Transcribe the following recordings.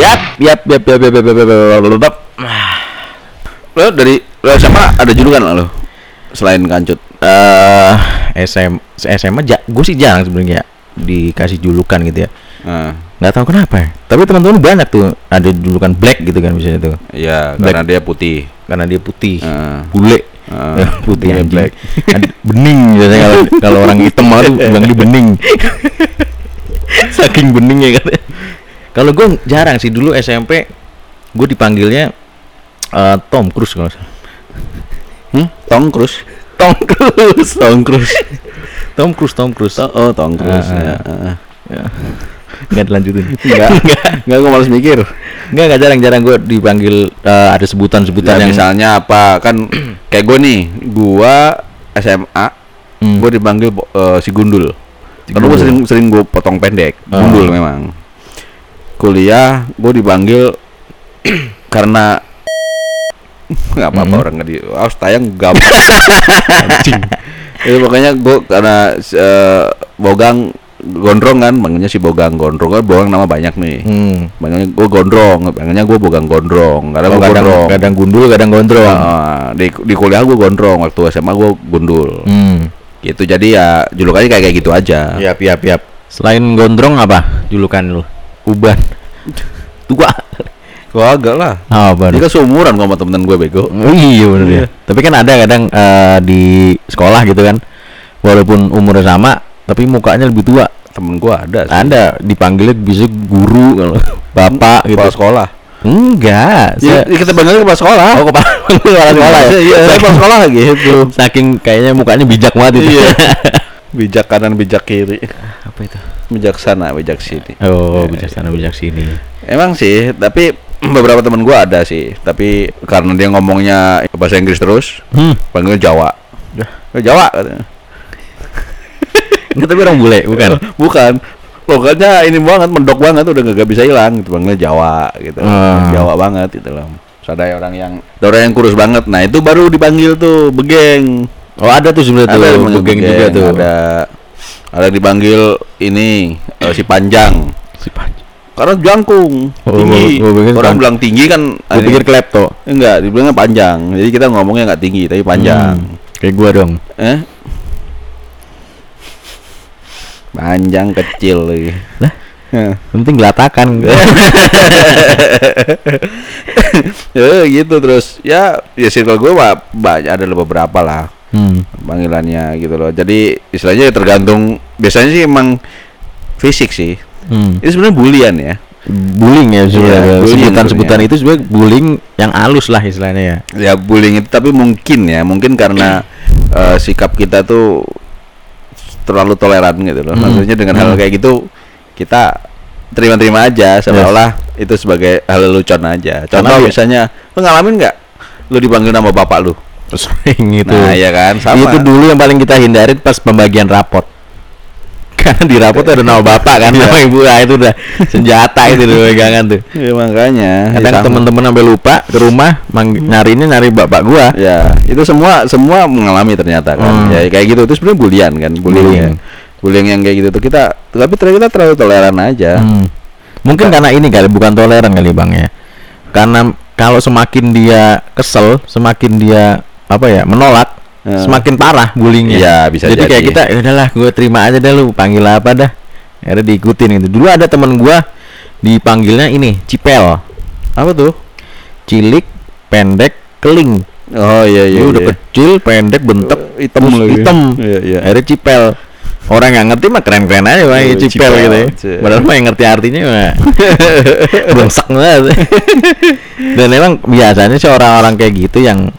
Yap, yap, yap, yap, yap, yap, yap, yap, yap, yap, yap. Lo dari lo SMA ada julukan lo selain kancut? Eh, SM, SMA, ja, gue sih jarang sebenarnya dikasih julukan gitu ya. Nah, Nggak tahu kenapa. ya. Tapi teman-teman banyak tuh ada julukan black gitu kan misalnya tuh, ya Black. karena dia putih. karena dia putih, Heeh. bule, Ya, putih anjing. black. Bening biasanya kalau kalau orang hitam malah tuh bilang dia bening. Saking beningnya kan. Kalau gue jarang sih dulu SMP gue dipanggilnya eh, Tom Cruise kalau. Hmm? Tom Cruise. Tom Cruise, Tom Cruise. Tom Cruise, Tom Cruise. Oh, oh Tom Cruise. Ah, ya, ah. Ya. Nggak dilanjutin. Enggak, enggak gue malas mikir. Enggak, enggak jarang-jarang gue dipanggil eh, ada sebutan-sebutan Ya, yang misalnya apa kan kayak gue nih, gua SMA, Hmm. gue dipanggil eh, si Gundul. Si Karena gue sering sering gue potong pendek, Oh. Gundul memang. Kuliah gue dipanggil karena nggak apa-apa Hmm. orang nggak di harus tayang gampang. Itu pokoknya gue karena eh, Bogang gondrong kan, manggilnya si Bogang gondrong kan Bogang nama banyak nih. Hmm. Manggilnya gue gondrong, manggilnya gue Bogang gondrong, karena Oh, kadang, gondrong. kadang gundul, kadang gondrong. Ah, di, di kuliah gue gondrong, waktu SMA gue gundul. Hmm. Gitu jadi ya julukannya kayak kayak gitu aja. Yap, yap, yap. Selain gondrong apa julukan lu? Uban. Tua. Gua agak lah. Ah, Dia baru. kan seumuran gua sama temen gue bego. Oh, iya bener ya. Tapi kan ada kadang eh, di sekolah gitu kan. Walaupun umurnya sama, tapi mukanya lebih tua. Temen gue ada sih. Ada dipanggilnya bisa guru kalau bapak gitu. Kepala sekolah. Enggak. Ya, Saya kita panggilnya kepala sekolah. Oh, kepala kepala sekolah ya. Iya, kepala sekolah gitu. Saking kayaknya mukanya bijak banget itu. Iya. bijak kanan, bijak kiri. Apa itu? Bijaksana, bijak sini. Oh, bijaksana bijak sini. Emang sih, tapi beberapa temen gua ada sih. Tapi karena dia ngomongnya bahasa Inggris terus, Hmm. panggilnya Jawa. Eh, Jawa katanya. Tapi orang bule, bukan? Bukan. Pokoknya ini banget, mendok banget udah gak, bisa hilang gitu panggilnya Jawa gitu. Ah. Jawa banget gitu loh. Terus ada orang yang ada orang yang kurus banget. Nah, itu baru dipanggil tuh begeng. Oh, ada tuh sebenarnya tuh, begeng juga tuh. Ada ada yang dipanggil ini eh, si panjang. Si Panji. Karena jangkung, Oh, tinggi. gua- gua pikir Orang bilang tinggi kan Gue pikir klepto. enggak, dibilangnya panjang. Jadi kita ngomongnya nggak tinggi tapi panjang. Hmm, Kayak gua dong. Eh? Panjang kecil lagi. Lah? Heh. Penting gelatakan. ya gitu terus ya ya circle gue mah banyak ada beberapa lah hmm. panggilannya gitu loh jadi istilahnya ya tergantung biasanya sih emang fisik sih Hmm. itu sebenarnya bulian ya Bullying ya sebenarnya. Bullying Sebutan-sebutan itu sebenarnya bullying yang halus lah istilahnya ya. ya bullying itu tapi mungkin ya mungkin karena eh, sikap kita tuh terlalu toleran gitu loh Hmm. maksudnya dengan hal Hmm. kayak gitu kita terima-terima aja seolah-olah itu sebagai hal lelucon aja contoh Karena- misalnya lu ngalamin nggak lu dipanggil nama bapak lu Sering itu. nah ya kan sama Itu dulu yang paling kita hindarin pas pembagian rapot. Karena di rapot ada nama bapak kan, Iya. nama ibu nah, itu udah senjata itu udah pegangan tuh. Ya makanya. Kadang ya sama. temen-temen sampai lupa ke rumah mang- nyarinya nyari bapak gua. Ya, itu semua semua mengalami ternyata kan. Hmm. Ya kayak gitu itu sebenarnya bulian kan, bullying. Bullying. ya. Bullying yang kayak gitu tuh kita tapi ternyata kita terlalu toleran aja. Hmm. Mungkin Kita- karena ini kali bukan toleran kali bang ya. Karena kalau semakin dia kesel, semakin dia apa ya menolak, Eh. semakin parah bullyingnya. Iya, bisa jadi. kayak jadi. kita, "Ya udahlah, gue terima aja deh lu panggil apa dah. Akhirnya diikutin gitu. Dulu ada temen gua dipanggilnya ini Cipel, Apa tuh? cilik, pendek, keling. Oh iya iya. Lu udah iya. kecil, pendek, bentek, Eh, hitam terus lagi. hitam. Iya, iya. Akhirnya Cipel. Orang yang ngerti mah keren-keren aja mah Iya, cipel, Cipel, gitu ya. Padahal mah yang ngerti artinya mah Bangsak banget. Dan emang biasanya sih orang-orang kayak gitu yang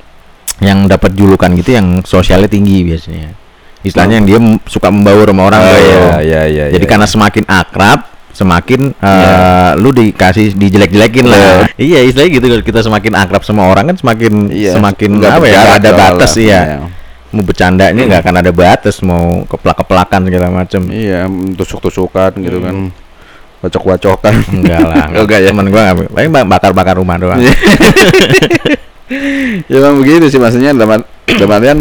yang dapat julukan gitu yang sosialnya tinggi biasanya. Istilahnya yang dia suka membaur sama orang Oh, tuh. iya, iya, iya, Jadi iya. karena semakin akrab, semakin eh, Iya. lu dikasih dijelek-jelekin lah. Iya, istilahnya gitu kalau kita semakin akrab sama orang kan semakin Iya, semakin nggak apa ya? nggak ada batas iya. Iya. Mau bercandanya nggak akan ada batas, mau keplak-keplakan segala macam. Iya, tusuk-tusukan gitu kan. Bacok-bacokan. Enggak lah. Enggak ya. Temen gua nggak, paling ba- bakar-bakar rumah doang. Ya emang begitu sih maksudnya dalam dalam artian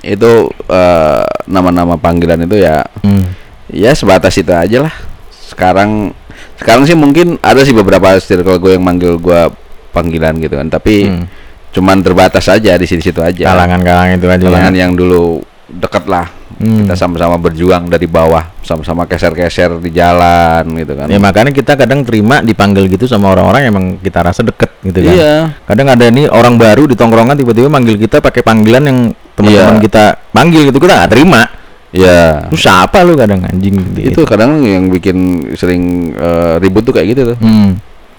itu eh, nama-nama panggilan itu ya Hmm. ya sebatas itu aja lah sekarang sekarang sih mungkin ada sih beberapa circle gue yang manggil gue panggilan gitu kan tapi Hmm. cuman terbatas aja di situ-situ aja Kalangan-kalangan itu aja. kalangan ya. yang dulu deket lah Hmm. kita sama-sama berjuang dari bawah sama-sama keser-keser di jalan gitu kan Ya makanya kita kadang terima dipanggil gitu sama orang-orang yang emang kita rasa deket gitu kan. iya Kadang ada nih orang baru di tongkrongan tiba-tiba manggil kita pakai panggilan yang teman-teman Iya. kita panggil gitu kita nggak terima. iya Lu siapa lu kadang anjing itu gitu. kadang yang bikin sering eh, ribut tuh kayak gitu tuh Hmm.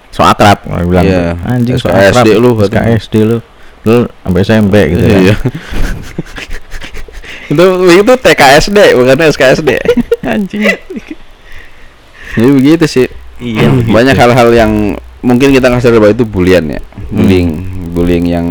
So akrab orang bilang. Iya. Anjing so akrab. lu, SKSD lu. Lu sampai SMP gitu ya. Iya. itu itu TKSD bukan SKSD Anjing. jadi begitu sih Iya. banyak hal-hal yang mungkin kita nggak sadar bahwa itu bulian ya Hmm. bullying bullying yang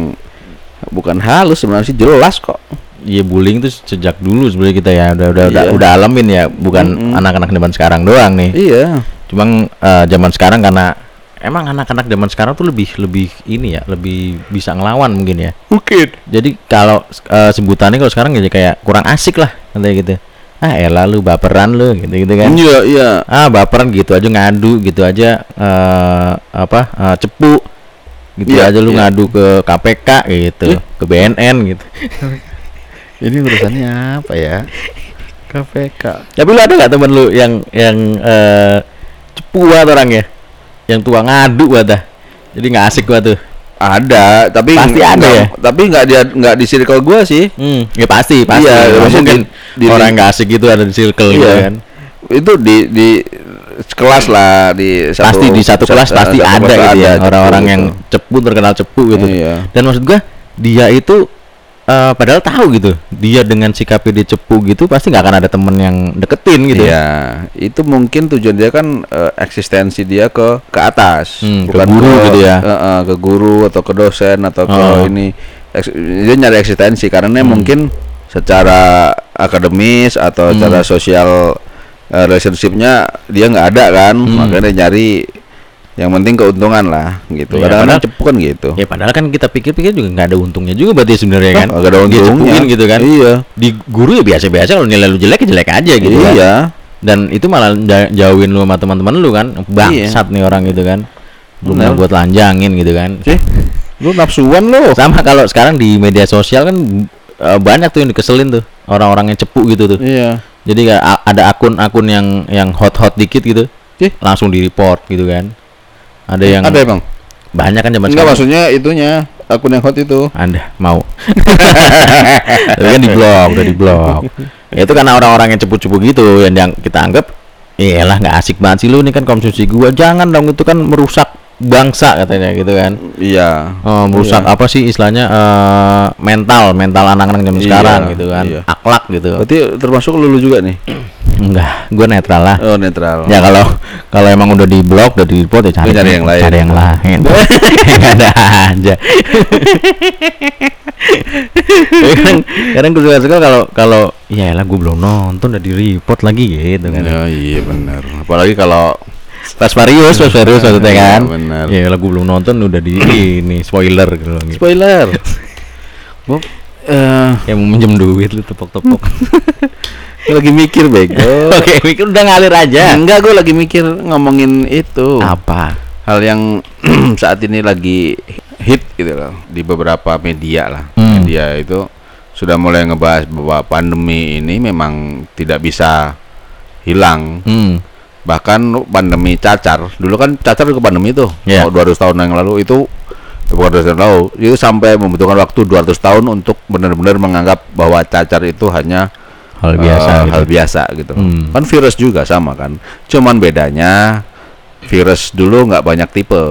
bukan halus sebenarnya sih jelas kok Iya bullying itu sejak dulu sebenarnya kita ya udah udah udah, Iya. udah alamin ya bukan Mm-mm. anak-anak zaman sekarang doang nih. iya Cuma eh, zaman sekarang karena emang anak-anak zaman sekarang tuh lebih lebih ini ya lebih bisa ngelawan mungkin ya. mungkin Jadi kalau eh, sebutannya kalau sekarang jadi kayak kurang asik lah katanya gitu. Ah elah lu baperan lu gitu gitu kan. iya iya Ah baperan gitu aja ngadu gitu aja eh apa eh, cepu gitu Iya, aja lu iya. ngadu ke KPK gitu, Ih. ke BNN gitu. ini urusannya apa ya KPK Tapi lu ada nggak temen lu yang yang eh cepu banget orangnya, yang tua ngadu banget dah. Jadi nggak asik gua tuh. ada tapi Pasti ada ya? tapi nggak dia nggak di circle gua sih Hmm, ya pasti, pasti. Iya, maksudnya mungkin di- orang nggak asik gitu ada di circle gitu Iya. kan. itu di di kelas lah di satu pasti di satu kelas satu- pasti satu ada kelas gitu ya orang-orang gitu. yang cepu terkenal cepu gitu. Iya. Dan maksud gua dia itu eh, padahal tahu gitu dia dengan sikapnya dia cepu gitu pasti nggak akan ada temen yang deketin gitu. Iya, itu mungkin tujuan dia kan eh, eksistensi dia ke ke atas, Hmm, ke guru gitu ya. eh, eh, ke guru atau ke dosen atau ke Oh. ini Eks- dia nyari eksistensi karena Hmm. mungkin secara akademis atau Hmm. secara sosial eh, relationshipnya dia nggak ada kan, Hmm. makanya dia nyari yang penting keuntungan lah gitu. Iya, Kadang-kadang cepu kan gitu. Ya padahal kan kita pikir-pikir juga nggak ada untungnya juga berarti sebenarnya kan. Nggak ada untungnya. gitu kan. Iya. Di guru ya biasa-biasa kalau nilai lu jelek ya jelek aja gitu kan. iya. Dan itu malah ja- jauhin lu sama teman-teman lu kan. Bangsat nih orang gitu kan. Belum Benar. buat lanjangin gitu kan. Sih, lu nafsuan lu. Sama kalau sekarang di media sosial kan eh, banyak tuh yang dikeselin tuh orang-orang yang cepu gitu tuh. Iya. Jadi ada akun-akun yang yang hot-hot dikit gitu. Ih. Langsung di-report gitu kan. Ada yang Ada emang? banyak kan zaman Enggak sekarang. maksudnya itunya akun yang hot itu. Anda mau. Tapi kan di blog, udah di blog. Ya, itu karena orang-orang yang cepu-cepu gitu yang, yang kita anggap iyalah nggak asik banget sih lu ini kan konsumsi gua. Jangan dong itu kan merusak bangsa katanya gitu kan. Iya. Oh, merusak Iya. apa sih istilahnya eh, mental, mental anak-anak zaman Iya, sekarang gitu kan. iya. Akhlak gitu. Berarti termasuk lulu juga nih. Enggak, gua netral lah. Oh, netral. Ya kalau kalau emang udah di blog, udah di report ya cari, cari yang lain. Cari yang lain. Ada aja. Kan kadang gue suka suka kalau kalau ya lah gue belum nonton udah di report lagi gitu kan. Ya, iya benar. Apalagi kalau Pas Varius, pas Varius maksudnya Iya, kan. benar. Ya lah gue belum nonton udah di ini spoiler gitu. gitu. spoiler. Bob eh Kayak mau minjem duit lu tepok-tepok. Lagi mikir bego. Oke, mikir udah ngalir aja. Enggak, gue lagi mikir ngomongin itu. Apa? Hal yang saat ini lagi hit gitu loh di beberapa media lah. Hmm. Media itu sudah mulai ngebahas bahwa pandemi ini memang tidak bisa hilang. Hmm. bahkan pandemi cacar dulu kan cacar ke pandemi tuh Iya. oh, 200 tahun yang lalu itu bukan 200 tahun lalu itu sampai membutuhkan waktu 200 tahun untuk benar-benar menganggap bahwa cacar itu hanya Hal biasa. eh, gitu. hal biasa gitu Hmm. kan virus juga sama kan cuman bedanya virus dulu nggak banyak tipe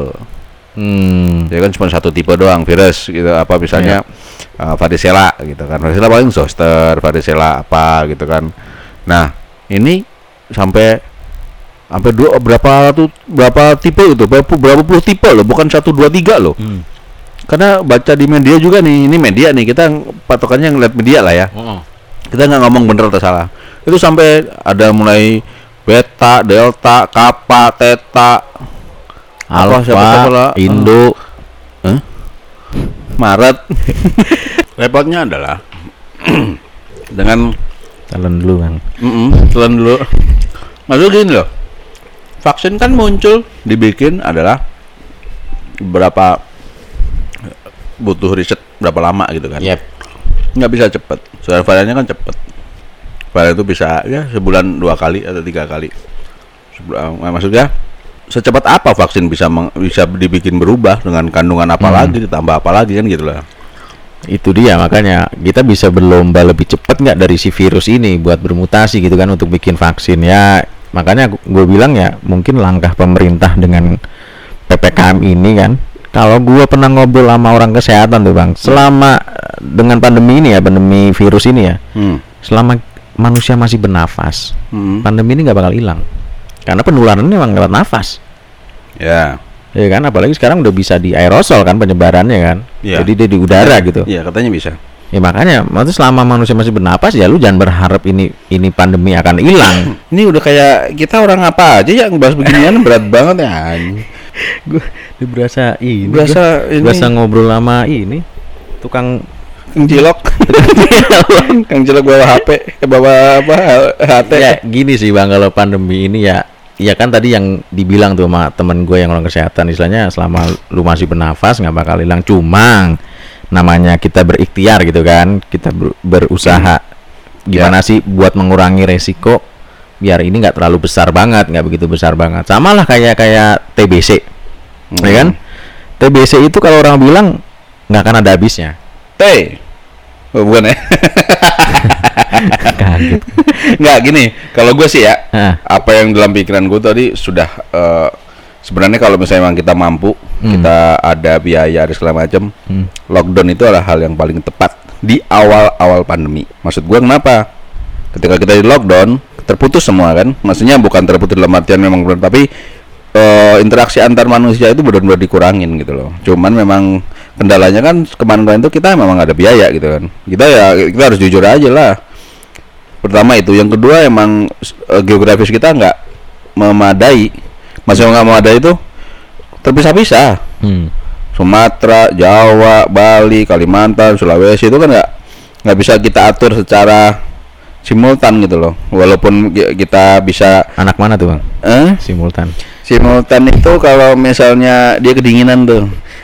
Hmm. ya kan cuma satu tipe doang virus gitu apa misalnya Iya. uh, varicella gitu kan varicella paling zoster varicella apa gitu kan nah ini sampai sampai dua berapa tuh berapa tipe itu berapa, berapa puluh tipe loh bukan satu dua tiga loh Hmm. karena baca di media juga nih ini media nih kita patokannya ngeliat media lah ya Oh. Kita nggak ngomong bener atau salah itu sampai ada mulai beta delta kappa theta Apa, siapa- siapa lah? Indo, Maret. Repotnya adalah dengan calon dulu kan. mm telan dulu. Maksud gini loh. vaksin kan muncul dibikin adalah berapa butuh riset berapa lama gitu kan Yep. Nggak bisa cepet. Soalnya variannya kan cepet. Varian itu bisa ya sebulan dua kali atau tiga kali. Sebulan, eh, maksudnya secepat apa vaksin bisa meng- bisa dibikin berubah dengan kandungan apa Hmm. lagi ditambah apa lagi kan gitu lah. Itu dia makanya. Kita bisa berlomba lebih cepat nggak dari si virus ini buat bermutasi gitu kan untuk bikin vaksin? Ya makanya gue bilang ya mungkin langkah pemerintah dengan ppkm ini kan kalau gue pernah ngobrol sama orang kesehatan tuh bang selama eh, dengan pandemi ini ya pandemi virus ini ya hmm. selama manusia masih bernafas Hmm. pandemi ini nggak bakal hilang karena penularannya memang lewat nafas ya ya kan apalagi sekarang udah bisa di aerosol kan penyebarannya kan Iya. jadi dia di udara gitu Iya katanya bisa Ya makanya, maksudnya selama manusia masih bernapas ya lu jangan berharap ini ini pandemi akan hilang. ini udah kayak kita orang apa aja yang bahas beginian berat banget ya Gue berasa ini. Berasa gua- ini. berasa ngobrol lama ini tukang Kang Cilok. Kang Cilok. Bawa HP eh, bawa apa HT ya gini sih bang kalau pandemi ini ya ya kan tadi yang dibilang tuh sama temen gue yang orang kesehatan istilahnya selama lu masih bernafas nggak bakal hilang. Cuma namanya kita berikhtiar gitu kan kita ber- berusaha. Gimana sih buat mengurangi resiko biar ini nggak terlalu besar banget nggak begitu besar banget. Sama lah kayak kayak TBC ya kan? TBC itu kalau orang bilang nggak akan ada habisnya. T. Oh, bukan ya? Kaget. Nggak gini kalau gue sih ya Hah. apa yang dalam pikiran gue tadi sudah eh, sebenarnya kalau misalnya memang kita mampu kita ada biaya ada segala macam Hmm. lockdown itu adalah hal yang paling tepat di awal-awal pandemi. Maksud gue kenapa? Ketika kita di lockdown terputus semua kan? Maksudnya bukan terputus dalam artian memang benar tapi eh, interaksi antar manusia itu benar-benar dikurangin gitu loh. Cuman memang kendalanya kan kemarin-kemarin itu kita memang ada biaya gitu kan. Kita ya kita harus jujur aja lah. Pertama itu. Yang kedua emang eh, geografis kita nggak memadai. Masih nggak memadai itu terpisah-pisah. Hmm. Sumatera, Jawa, Bali, Kalimantan, Sulawesi itu kan nggak nggak bisa kita atur secara simultan gitu loh. Walaupun ki- kita bisa anak mana tuh bang eh simultan simultan itu kalau misalnya dia kedinginan tuh.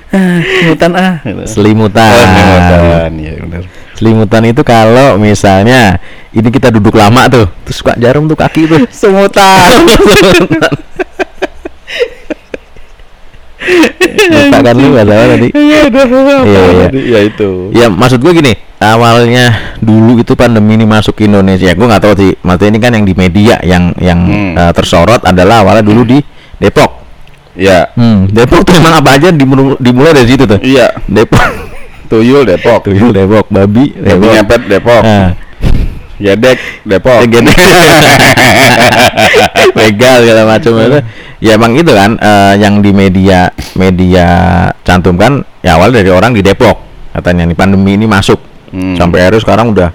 Ah, simultan ah gitu. selimutan Oh, simultan, iya benar. Selimutan itu kalau misalnya ini kita duduk lama tuh, terus suka jarum tuh kaki tuh. Semutan. Lupa kan lu bahasa apa tadi? Iya, Iya, iya. Ya itu. Ya maksud gue gini, awalnya dulu itu pandemi ini masuk ke Indonesia, gue nggak tahu sih. Maksudnya ini kan yang di media yang yang Hmm. eh, tersorot adalah awalnya dulu di Depok. Ya. Hmm, Depok tuh emang apa aja dimulai, dimulai dari situ tuh. Iya. Depok, Tuyul Depok. tuyul Depok, babi Babi Depok. ngepet Depok. Nah, Gedek Depok. Gede. Begal segala macam itu. Ya emang itu kan eh, yang di media media cantumkan ya awal dari orang di Depok katanya nih pandemi ini masuk Hmm. sampai akhirnya sekarang udah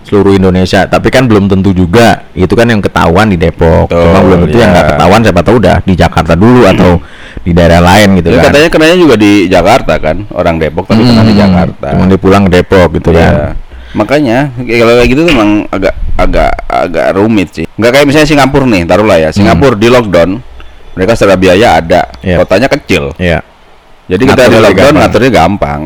seluruh Indonesia tapi kan belum tentu juga itu kan yang ketahuan di Depok Betul, cuma belum tentu yang ya. nggak ketahuan siapa tahu udah di Jakarta dulu atau di daerah lain gitu Ya, kan katanya kenanya juga di Jakarta kan, orang Depok tapi kena di Hmm, Jakarta. cuma dia pulang ke Depok gitu Iya. kan Makanya kayak kalau kayak gitu tuh emang agak agak agak rumit sih. Nggak kayak misalnya Singapura nih, taruhlah ya. Singapura di lockdown, mereka secara biaya ada, Iya. kotanya kecil. Iya. Jadi kita di lockdown gampang. ngaturnya gampang.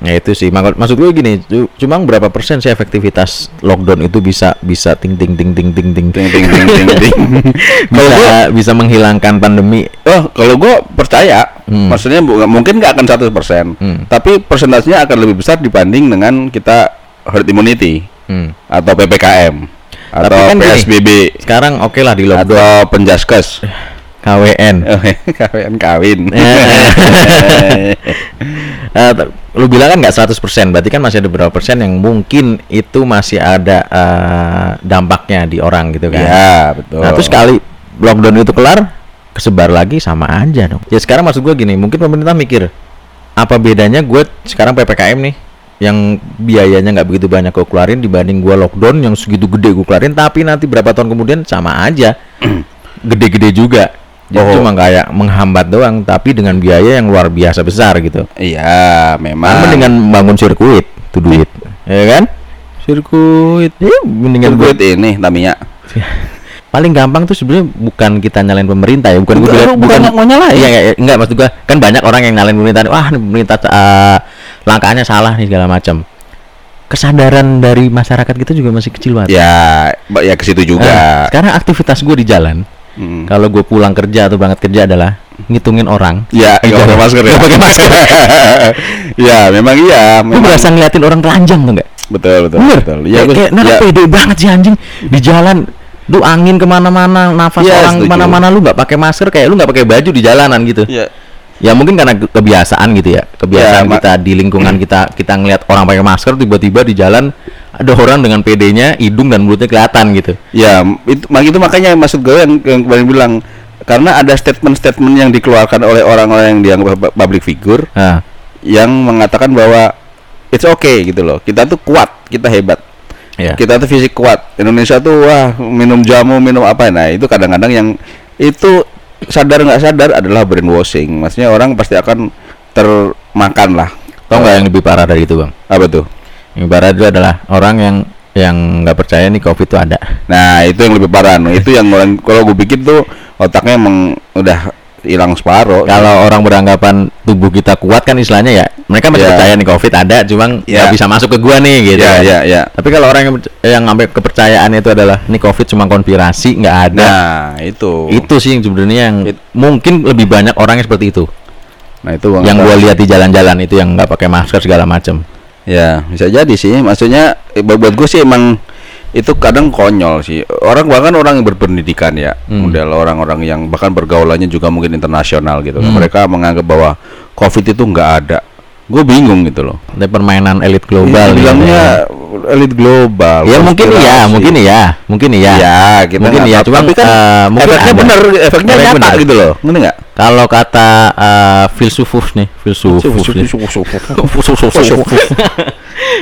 Ya itu sih, mak- maksud gue gini, cu- cuma berapa persen sih efektivitas lockdown itu bisa bisa ting ting ting ting ting ting Ting ting ting ting ting. Kalau bisa gua bisa menghilangkan pandemi. Oh, kalau gua percaya, Hmm. maksudnya bu- mungkin nggak akan 100%, Hmm. tapi persentasenya akan lebih besar dibanding dengan kita herd immunity Hmm. atau PPKM atau kan gini, PSBB Sekarang oke lah di lockdown atau penjaskes. KWN. kawin kawin. Eh, t- lu bilang kan nggak 100%, berarti kan masih ada beberapa persen yang mungkin itu masih ada eh, dampaknya di orang gitu kan. ya betul. Nah, terus sekali lockdown itu kelar, kesebar lagi sama aja dong. Ya sekarang maksud gue gini, mungkin pemerintah mikir apa bedanya gue sekarang ppkm nih yang biayanya nggak begitu banyak gue keluarin dibanding gue lockdown yang segitu gede gue keluarin tapi nanti berapa tahun kemudian sama aja gede-gede juga jadi Oh. cuma kayak menghambat doang tapi dengan biaya yang luar biasa besar gitu Iya, memang. mendingan bangun sirkuit tuh duit ya kan sirkuit. ya mendingan Sirkuit buat ini Tamiya. paling gampang tuh sebenarnya bukan kita nyalain pemerintah ya, bukan Bukan- gua- bukan mau nyalain. Iya, iya, enggak maksud gua kan banyak orang yang nyalain pemerintah. Wah, pemerintah eh, langkahnya salah nih segala macam. Kesadaran dari masyarakat kita juga masih kecil banget. Ya, ya ke situ Nah, juga. sekarang aktivitas gue di jalan, Hmm. kalau gue pulang kerja atau berangkat kerja adalah ngitungin orang. Ya, Di nggak pakai masker ya. Nggak pakai masker. ya, memang iya. Gue Memang, berasa ngeliatin orang telanjang tuh enggak? betul, betul, Bener. betul. Ya, Ya, gua- kayak nah, ya, pede banget sih anjing di jalan. Tuh angin ke mana-mana, nafas Iya, orang ke mana-mana lu nggak pakai masker kayak lu nggak pakai baju di jalanan gitu. ya, Ya mungkin karena ke- kebiasaan gitu ya, kebiasaan Ya, kita di lingkungan kita kita ngelihat orang pakai masker tiba-tiba di jalan ada orang dengan PD-nya hidung dan mulutnya kelihatan gitu. ya, itu, mak- itu makanya maksud gue yang, yang kemarin bilang karena ada statement-statement yang dikeluarkan oleh orang-orang yang dianggap pu- public figure yang mengatakan bahwa it's okay gitu loh. Kita tuh kuat, kita hebat. ya. Kita tuh fisik kuat. Indonesia tuh wah minum jamu, minum apa. Nah, itu kadang-kadang yang itu sadar nggak sadar adalah brainwashing. Maksudnya orang pasti akan termakan lah. Tau nggak yang lebih parah dari itu bang? Apa tuh? Yang parah itu adalah orang yang yang nggak percaya nih covid itu ada. Nah, itu yang lebih parah. No. Itu yang kalau gue pikir tuh otaknya emang udah hilang separuh. Kalau orang beranggapan tubuh kita kuat kan istilahnya ya, mereka masih Ya. percaya nih covid ada, cuma nggak Ya. bisa masuk ke gua nih gitu. ya, kan. ya, ya. Tapi kalau orang yang yang ngambil kepercayaan itu adalah nih covid cuma konspirasi nggak ada. Nah, itu. Itu sih yang sebenarnya yang It- mungkin lebih banyak orang yang seperti itu. Nah, itu yang gua lihat di jalan-jalan itu yang nggak pakai masker segala macam. Ya, bisa jadi sih. Maksudnya eh, buat gue sih emang itu kadang konyol sih. Orang bahkan orang yang berpendidikan ya, Hmm. model orang-orang yang bahkan pergaulannya juga mungkin internasional gitu. Hmm. Mereka menganggap bahwa COVID itu nggak ada. Gue bingung gitu loh. Ini permainan elit global. nih, bilangnya elit global. ya mungkin iya, mungkin iya, mungkin iya. Ya, kita Mungkin iya, cuma, tapi kan mungkin efeknya ada. bener, efeknya Efek nyata bener. gitu loh. Ngerti nggak? Kalau kata uh, filsufus nih, filsufus.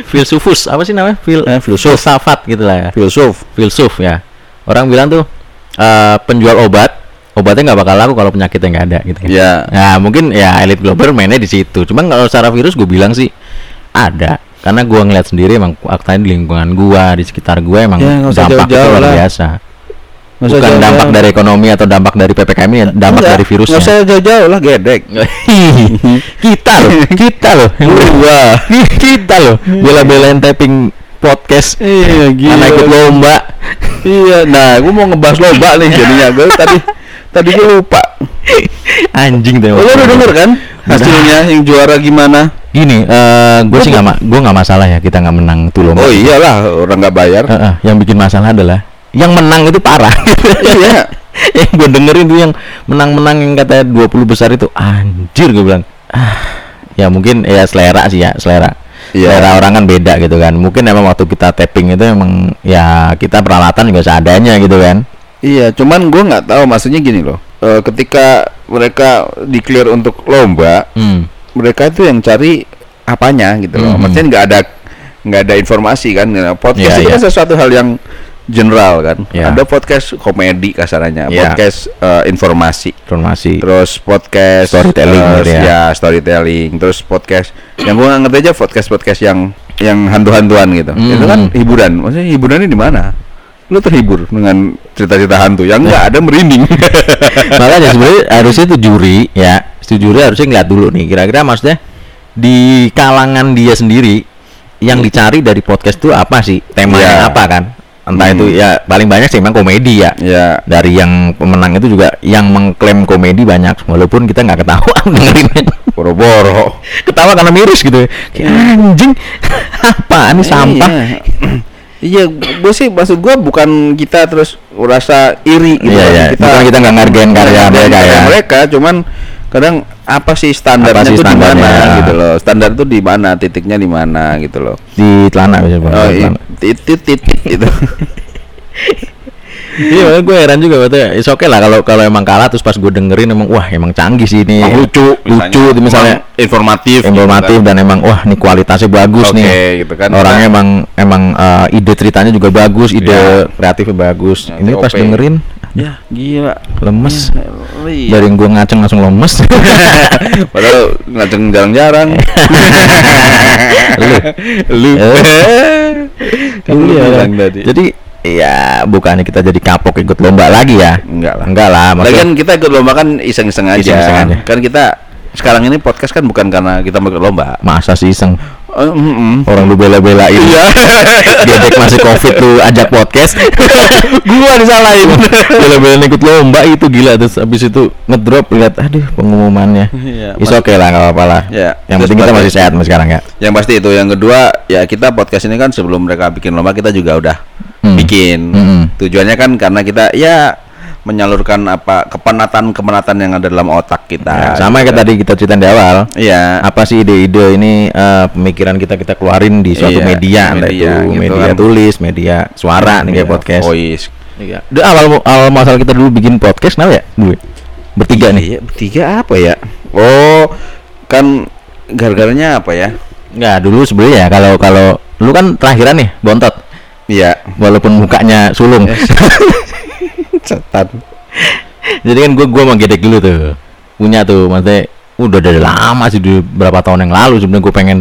filsufus apa sih namanya? Fil Eh, filsuf. filsafat gitu lah ya. Filsuf. Filsuf ya. Orang bilang tuh eh, penjual obat obatnya nggak bakal laku kalau penyakitnya nggak ada gitu kan. Ya. Nah, mungkin ya elit global mainnya di situ. Cuman kalau secara virus gue bilang sih ada. Karena gua ngeliat sendiri emang faktanya di lingkungan gua, di sekitar gua emang Ya, nggak usah dampak itu luar biasa. Nggak usah Bukan dampak jauh-jauh. dari ekonomi atau dampak dari PPKM ini, dampak Nggak, dari virusnya. Nggak usah jauh-jauh lah, gedek. kita loh, kita loh, berdua, kita loh, bela-belain tapping podcast, Iya, karena ikut lomba. Iya, nah, gue mau ngebahas lomba nih jadinya. Gue tadi tadi gue lupa. Anjing deh. Oh, lo udah denger kan hasilnya yang juara gimana? Gini, eh gue sih nggak, ma gue nggak masalah ya kita nggak menang tuh lomba. Oh iyalah, orang nggak bayar. Eh, eh, yang bikin masalah adalah yang menang itu parah. Iya. yang gue dengerin tuh yang menang-menang yang katanya 20 besar itu anjir gue bilang. Ah, ya mungkin ya selera sih ya, selera. Iya. Selera orang kan beda gitu kan. Mungkin emang waktu kita tapping itu emang ya kita peralatan juga seadanya gitu kan. Iya, cuman gue nggak tahu maksudnya gini loh. Eh, ketika mereka declare untuk lomba, Hmm. mereka itu yang cari apanya gitu loh. Mhm. Maksudnya nggak ada nggak ada informasi kan. Nah, Podcast Iya, itu iya. kan sesuatu hal yang general kan. Iya. Ada podcast komedi kasarannya, Iya. podcast eh, informasi. Informasi. terus podcast Storytelling eh, gitu ya. storytelling terus podcast yang gua nggak ngerti aja podcast podcast yang yang hantu-hantuan gitu Hmm. itu kan hiburan maksudnya hiburannya di mana lu terhibur dengan cerita-cerita hantu yang nggak ada merinding Makanya sebenarnya harusnya itu juri ya, itu juri harusnya ngeliat dulu nih kira-kira maksudnya di kalangan dia sendiri yang dicari dari podcast itu apa sih temanya Iya. apa kan? Entah Hmm. itu ya paling banyak sih memang komedi ya. ya Dari yang pemenang itu juga yang mengklaim komedi banyak walaupun kita nggak ketawa dengerinnya. boro-boro Ketawa karena miris gitu. Kayak anjing. apa ini sampah? Iya gue sih maksud gua bukan kita terus merasa iri gitu Iya, kan. iya. Bukan kita nggak ngargain karya mereka ya. mereka cuman kadang apa sih standarnya Apa sih tuh di mana gitu loh standar tuh di mana titiknya di mana gitu loh Di celana biasanya. Bang. Oh, iya, celana. gitu. Iya, makanya gue heran juga betul. It's okay lah kalau kalau emang kalah terus pas gue dengerin emang wah emang canggih sih ini. Emang lucu, lucu itu misalnya emang informatif, informatif dan emang wah ini kualitasnya bagus Oke, nih. gitu kan. Orangnya emang emang eh, ide ceritanya juga bagus, ide Iya. kreatifnya bagus. Ya, ini pas OP. dengerin Ya, gila. lemes. Iya. Dari yang gue ngaceng langsung lemes. Padahal ngaceng jarang-jarang. Lu. Lu. Eh. Kan lu Iya, bilang kan. tadi. Jadi Iya, bukannya kita jadi kapok ikut lomba lagi ya? Enggak lah. Enggak lah, maksudnya Lagian kita ikut lomba kan iseng-iseng aja. Iseng-iseng aja. Kan kita sekarang ini podcast kan bukan karena kita mau ikut lomba. masa sih iseng Mm, mm. orang lu bela-belain. Iya. Diadek masih covid lu ajak podcast. gua disalahin. Bela-belain ikut lomba itu gila terus habis itu ngedrop lihat aduh pengumumannya. Iya, Is oke lah nggak apa-apa lah. Ya, Yang penting kita masih sehat mas sekarang ya. Yang pasti itu. Yang kedua, ya kita podcast ini kan sebelum mereka bikin lomba kita juga udah Hmm. bikin. Hmm. Tujuannya kan karena kita ya menyalurkan apa kepenatan-kepenatan yang ada dalam otak kita. Ya, sama kayak tadi kita ceritain di awal. Iya. Apa sih ide-ide ini eh, pemikiran kita kita keluarin di suatu Iya, media, media itu gitu media kan. tulis, media suara nih kayak Iya, podcast. Voice. Iya. Dulu awal awal masalah kita dulu bikin podcast kenapa ya? Ya? Bertiga nih. Iya, bertiga apa ya? Oh, kan gara-garanya apa ya? Enggak, dulu sebenarnya ya kalau kalau lu kan terakhiran nih, bontot. Iya. Walaupun mukanya sulung. Setan. Jadi kan gua gua sama Gedek dulu tuh. Punya tuh, maksudnya udah dari lama sih di berapa tahun yang lalu sebenarnya gue pengen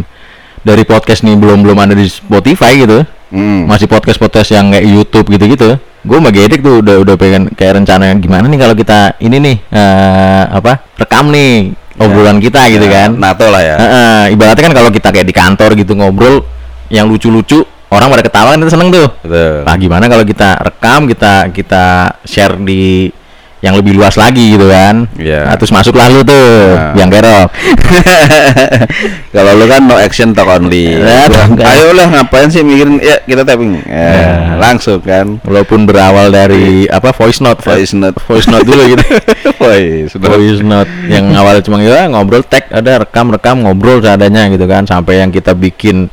dari podcast nih belum belum ada di Spotify gitu. Hmm. Masih podcast-podcast yang kayak YouTube gitu-gitu. Gue sama Gedek tuh udah udah pengen kayak rencana yang gimana nih kalau kita ini nih eh, apa? rekam nih obrolan kita gitu Ya, kan. Nato lah ya. Heeh, ibaratnya kan kalau kita kayak di kantor gitu ngobrol yang lucu-lucu, orang pada ketawa kan kita seneng tuh. Betul. Nah, gimana kalau kita rekam, kita kita share di yang lebih luas lagi gitu kan. Iya. Nah, terus masuk lalu tuh Nah. yang kerok. Kalau lu kan no action talk only. Enggak. Ayo lah ngapain sih mikirin ya kita tapping. Ya, Ya. langsung kan. Walaupun berawal dari apa voice note, Voice note. voice note dulu gitu. Voice note. voice note yang awalnya cuma ya ngobrol tag ada rekam rekam ngobrol seadanya gitu kan sampai yang kita bikin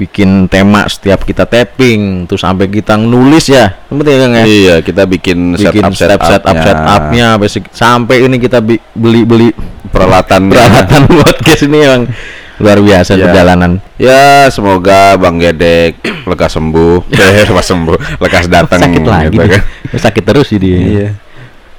bikin tema setiap kita tapping terus sampai kita nulis ya. Seperti kan ya? Iya, kita bikin, bikin setup step setup setupnya. basic sampai ini kita bi- beli beli peralatan. Peralatan podcast ini emang luar biasa Iya. perjalanan. Ya, semoga Bang Gedek lekas sembuh. Eh, lekas sembuh, lekas datang sakit lagi gitu kan. Sakit terus sih dia. Iya.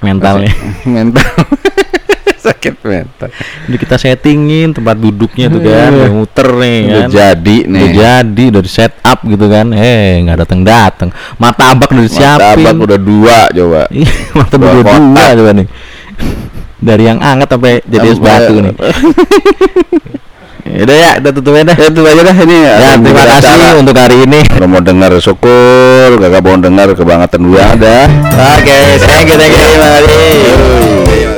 mentalnya. Mental. sakit mental. jadi kita settingin tempat duduknya tuh kan Iya. yang muter nih Udah kan jadi nih. udah jadi udah di set up gitu kan eh nggak datang datang mata abak udah disiapin Martabak udah dua coba. Iya, mata Dua udah dua coba nih dari yang anget sampai jadi es batu nih Udah ya, kita tutup aja dah. Ya, itu aja dah ini. Ya, Ada terima kasih cara. untuk hari ini. Kalau mau dengar syukur, gak mau dengar kebangetan dua ada. Oke, thank you, thank you, kasih.